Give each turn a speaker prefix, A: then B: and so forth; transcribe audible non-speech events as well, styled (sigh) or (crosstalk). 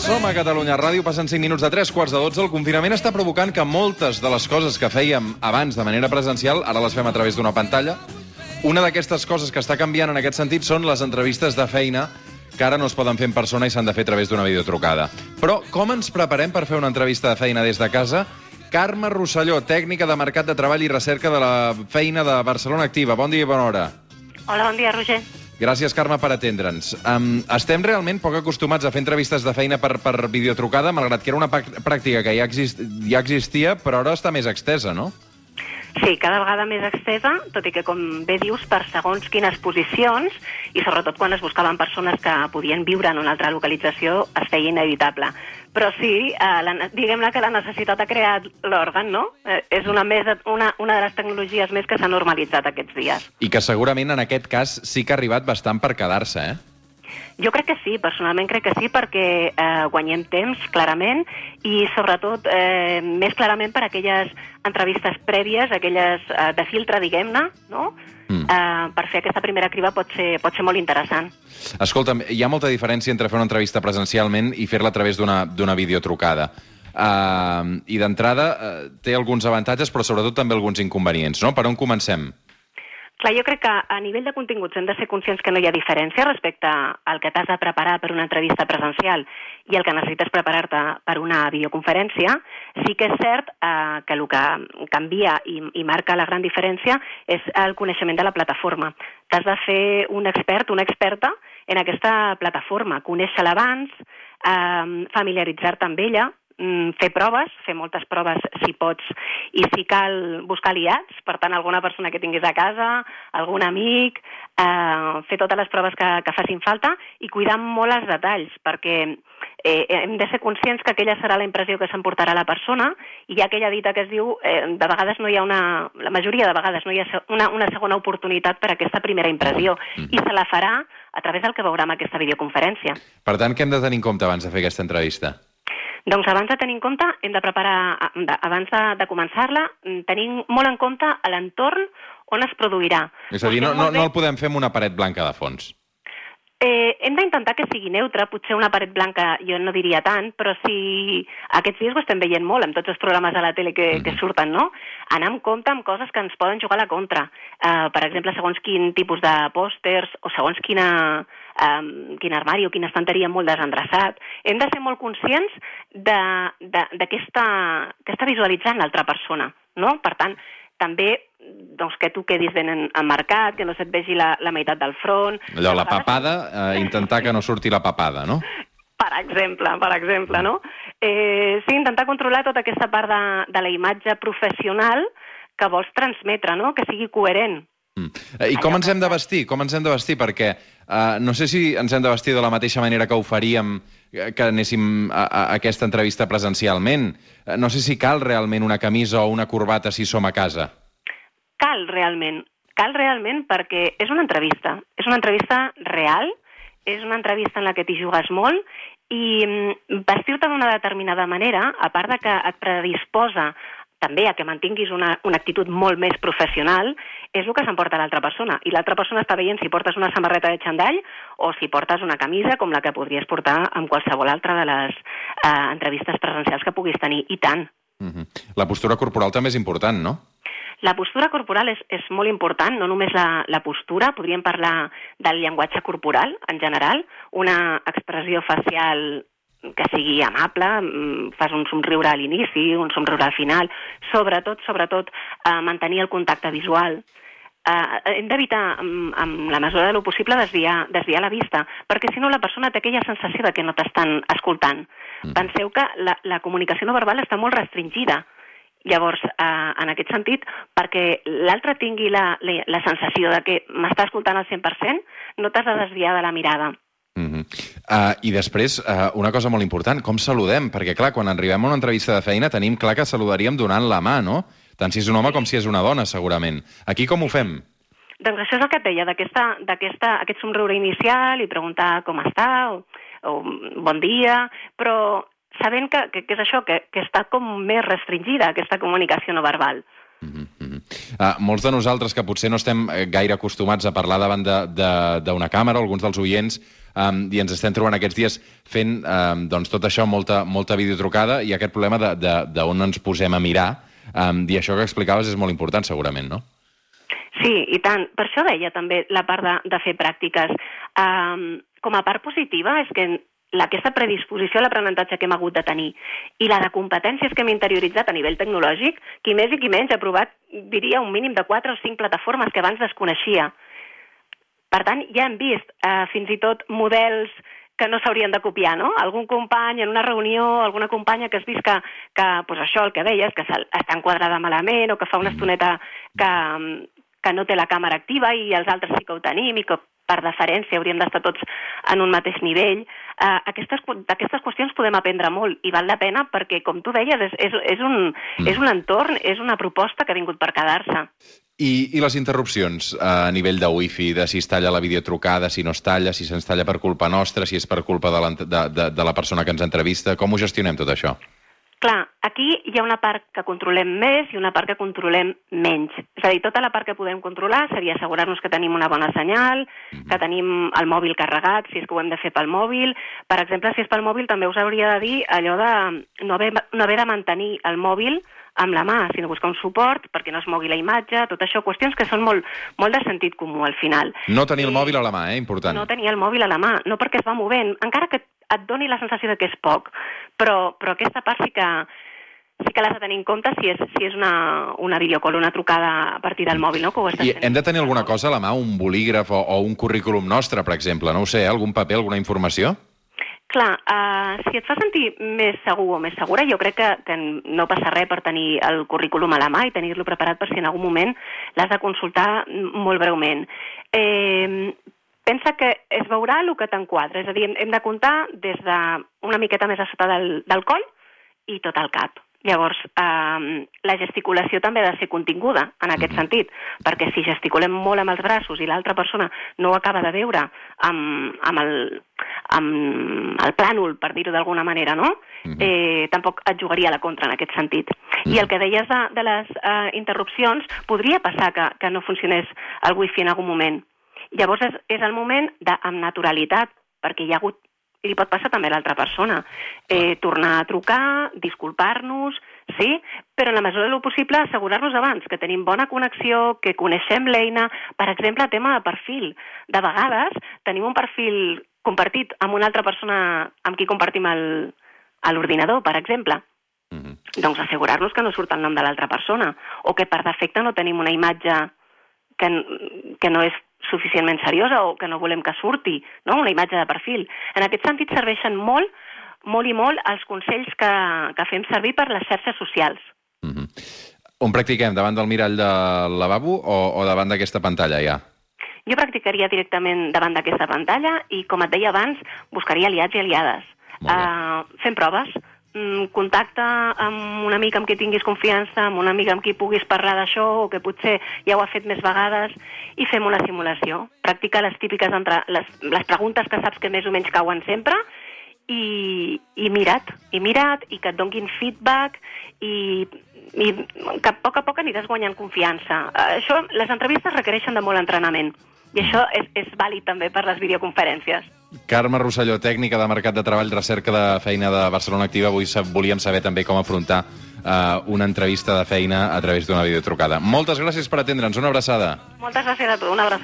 A: Som a Catalunya Ràdio, passen 5 minuts de 3 quarts de 12. El confinament està provocant que moltes de les coses que fèiem abans de manera presencial, ara les fem a través d'una pantalla. Una d'aquestes coses que està canviant en aquest sentit són les entrevistes de feina que ara no es poden fer en persona i s'han de fer a través d'una videotrucada. Però com ens preparem per fer una entrevista de feina des de casa? Carme Rosselló, tècnica de Mercat de Treball i Recerca de la Feina de Barcelona Activa. Bon dia i bona hora.
B: Hola, bon dia, Roger.
A: Gràcies, Carme, per atendre'ns. Um, estem realment poc acostumats a fer entrevistes de feina per, per videotrucada, malgrat que era una pràctica que ja, exist, ja existia, però ara està més extesa, no?
B: Sí, cada vegada més extesa, tot i que, com bé dius, per segons quines posicions, i sobretot quan es buscaven persones que podien viure en una altra localització, es feia inevitable. Però sí, eh, la, diguem-ne que la necessitat ha creat l'òrgan, no? Eh, és una, més, una, una de les tecnologies més que s'ha normalitzat aquests dies.
A: I que segurament en aquest cas sí que ha arribat bastant per quedar-se, eh?
B: Jo crec que sí, personalment crec que sí, perquè eh, guanyem temps, clarament, i sobretot eh, més clarament per aquelles entrevistes prèvies, aquelles eh, de filtre, diguem-ne, no?
A: Mm.
B: Eh, per fer aquesta primera criba pot ser, pot ser molt interessant.
A: Escolta'm, hi ha molta diferència entre fer una entrevista presencialment i fer-la a través d'una d'una videotrucada. Uh, I d'entrada uh, té alguns avantatges, però sobretot també alguns inconvenients, no? Per on comencem?
B: Clar, jo crec que a nivell de continguts hem de ser conscients que no hi ha diferència respecte al que t'has de preparar per una entrevista presencial i el que necessites preparar-te per una videoconferència. Sí que és cert eh, que el que canvia i, i marca la gran diferència és el coneixement de la plataforma. T'has de fer un expert, una experta en aquesta plataforma, conèixer-la abans, eh, familiaritzar-te amb ella, fer proves, fer moltes proves si pots, i si cal buscar aliats, per tant, alguna persona que tinguis a casa, algun amic, eh, fer totes les proves que, que facin falta i cuidar molt els detalls, perquè eh, hem de ser conscients que aquella serà la impressió que s'emportarà la persona i hi ha aquella dita que es diu, eh, de vegades no hi ha una, la majoria de vegades no hi ha una, una segona oportunitat per a aquesta primera impressió
A: Mhm.
B: i se la farà a través del que veurà en aquesta videoconferència.
A: Per tant, què hem de tenir en compte abans de fer aquesta entrevista?
B: Doncs abans de tenir en compte, hem de preparar, abans de, de començar-la, mm, tenim molt en compte l'entorn on es produirà.
A: És a dir, no, no, no el podem fer amb una paret blanca de fons.
B: Eh, hem d'intentar que sigui neutre, potser una paret blanca jo no diria tant, però si aquests dies ho estem veient molt amb tots els programes de la tele que, que surten, no? Anar amb compte amb coses que ens poden jugar a la contra. Eh, per exemple, segons quin tipus de pòsters o segons quina, um, quin armari o quina estanteria molt desendreçat. Hem de ser molt conscients de, de, de què, està, què està visualitzant l'altra persona, no? Per tant, també doncs, que tu quedis ben en- emmarcat, que no se't vegi la, la meitat del front.
A: Allò, la papada, eh, (laughs) intentar que no surti la papada, no?
B: per exemple, per exemple, no? Eh, sí, intentar controlar tota aquesta part de, de la imatge professional que vols transmetre, no? Que sigui coherent.
A: Mm. Eh, I com ens hem de vestir? Com ens hem de vestir? Perquè uh, no sé si ens hem de vestir de la mateixa manera que ho faríem eh, que anéssim a, a aquesta entrevista presencialment. No sé si cal realment una camisa o una corbata si som a casa.
B: Cal realment, cal realment perquè és una entrevista. És una entrevista real, és una entrevista en la que t'hi jugues molt i mm, vestir-te d'una determinada manera, a part de que et predisposa també a que mantinguis una, una actitud molt més professional, és el que s'emporta l'altra persona. I l'altra persona està veient si portes una samarreta de xandall o si portes una camisa com la que podries portar amb qualsevol altra de les eh, entrevistes presencials que puguis tenir. I tant.
A: Uh -huh. La postura corporal també és important, no?
B: La postura corporal és, és molt important, no només la, la postura, podríem parlar del llenguatge corporal en general, una expressió facial que sigui amable, mm, fas un somriure a l'inici, un somriure al final, sobretot, sobretot, eh, mantenir el contacte visual. Eh, hem d'evitar, amb, amb la mesura de lo possible, desviar, desviar la vista, perquè si no la persona té aquella sensació de que no t'estan escoltant.
A: Mm.
B: Penseu que la, la comunicació no verbal està molt restringida. Llavors, eh, en aquest sentit, perquè l'altre tingui la, la, la sensació de que m'està escoltant al 100%, no t'has de desviar de la mirada.
A: Uh -huh. uh, I després, uh, una cosa molt important, com saludem? Perquè, clar, quan arribem a una entrevista de feina tenim clar que saludaríem donant la mà, no? Tant si és un home com si és una dona, segurament. Aquí com ho fem?
B: Doncs això és el que et deia, d'aquesta, d'aquesta, aquest somriure inicial i preguntar com està, o, o bon dia, però sabent que, que, que és això, que, que està com més restringida aquesta comunicació no verbal.
A: Uh -huh. Uh, molts de nosaltres que potser no estem eh, gaire acostumats a parlar davant d'una càmera, alguns dels oients, um, i ens estem trobant aquests dies fent um, doncs, tot això, molta, molta videotrucada, i aquest problema d'on ens posem a mirar, um, i això que explicaves és molt important, segurament, no?
B: Sí, i tant. Per això deia també la part de, de fer pràctiques. Um, com a part positiva és que aquesta predisposició a l'aprenentatge que hem hagut de tenir i la de competències que hem interioritzat a nivell tecnològic, qui més i qui menys ha provat, diria, un mínim de 4 o 5 plataformes que abans desconeixia. Per tant, ja hem vist eh, fins i tot models que no s'haurien de copiar, no? Algun company en una reunió, alguna companya que has vist que, que pues això, el que deies, que està enquadrada malament o que fa una estoneta que, que no té la càmera activa i els altres sí que ho tenim i que per deferència hauríem d'estar tots en un mateix nivell. Uh, aquestes, d'aquestes qüestions podem aprendre molt i val la pena perquè, com tu deies, és, és, és, un, mm. és un entorn, és una proposta que ha vingut per quedar-se.
A: I, I les interrupcions a nivell de wifi, de si es talla la videotrucada, si no es talla, si se'ns talla per culpa nostra, si és per culpa de la, de, de, de la persona que ens entrevista, com ho gestionem tot això?
B: Clar, aquí hi ha una part que controlem més i una part que controlem menys. És a dir, tota la part que podem controlar seria assegurar-nos que tenim una bona senyal, mhm. que tenim el mòbil carregat, si és que ho hem de fer pel mòbil. Per exemple, si és pel mòbil, també us hauria de dir allò de no haver, no haver de mantenir el mòbil amb la mà, sinó buscar un suport perquè no es mogui la imatge, tot això, qüestions que són molt, molt de sentit comú al final.
A: No tenir el mòbil a la mà, eh? Important.
B: No tenir el mòbil a la mà, no perquè es va movent, encara que et doni la sensació de que és poc, però, però aquesta part sí que, sí que l'has de tenir en compte si és, si és una, una videocall, una trucada a partir del mòbil, no? Que ho
A: I hem de tenir alguna cosa a la mà, un bolígraf o, o un currículum nostre, per exemple, no ho sé, algun paper, alguna informació?
B: Clar, uh, si et fa sentir més segur o més segura, jo crec que, que no passa res per tenir el currículum a la mà i tenir-lo preparat per si en algun moment l'has de consultar molt breument. Eh, pensa que es veurà el que t'enquadra, és a dir, hem, hem de comptar des de una miqueta més a sota del, del coll i tot el cap. Llavors, eh, la gesticulació també ha de ser continguda, en aquest sentit, perquè si gesticulem molt amb els braços i l'altra persona no ho acaba de veure amb, amb, el, amb el plànol, per dir-ho d'alguna manera, no? eh, tampoc et jugaria a la contra en aquest sentit. I el que deies de, de les eh, interrupcions, podria passar que, que no funcionés el wifi en algun moment. Llavors és, és el moment de, amb naturalitat, perquè hi ha hagut li pot passar també a l'altra persona. Eh, tornar a trucar, disculpar-nos, sí, però en la mesura del possible assegurar-nos abans que tenim bona connexió, que coneixem l'eina, per exemple, tema de perfil. De vegades tenim un perfil compartit amb una altra persona amb qui compartim l'ordinador, per exemple. Mm -hmm. Doncs assegurar-nos que no surt el nom de l'altra persona o que per defecte no tenim una imatge que, que no és suficientment seriosa o que no volem que surti, no? una imatge de perfil. En aquest sentit serveixen molt, molt i molt els consells que, que fem servir per les xarxes socials. Mm -hmm.
A: On practiquem? Davant del mirall del lavabo o, o davant d'aquesta pantalla ja?
B: Jo practicaria directament davant d'aquesta pantalla i, com et deia abans, buscaria aliats i aliades. Uh, fem proves, Mm, contacte amb un amic amb qui tinguis confiança, amb un amic amb qui puguis parlar d'això o que potser ja ho ha fet més vegades i fem una simulació. Practica les típiques entre, les, les preguntes que saps que més o menys cauen sempre i, i mira't, i mira't, i que et donguin feedback i, i que a poc a poc aniràs guanyant confiança. Això, les entrevistes requereixen de molt entrenament i això és, és vàlid també per les videoconferències.
A: Carme Rosselló, tècnica de Mercat de Treball, recerca de feina de Barcelona Activa. Avui volíem saber també com afrontar uh, una entrevista de feina a través d'una videotrucada. Moltes gràcies per atendre'ns. Una abraçada.
B: Moltes gràcies a tu. Una abraçada.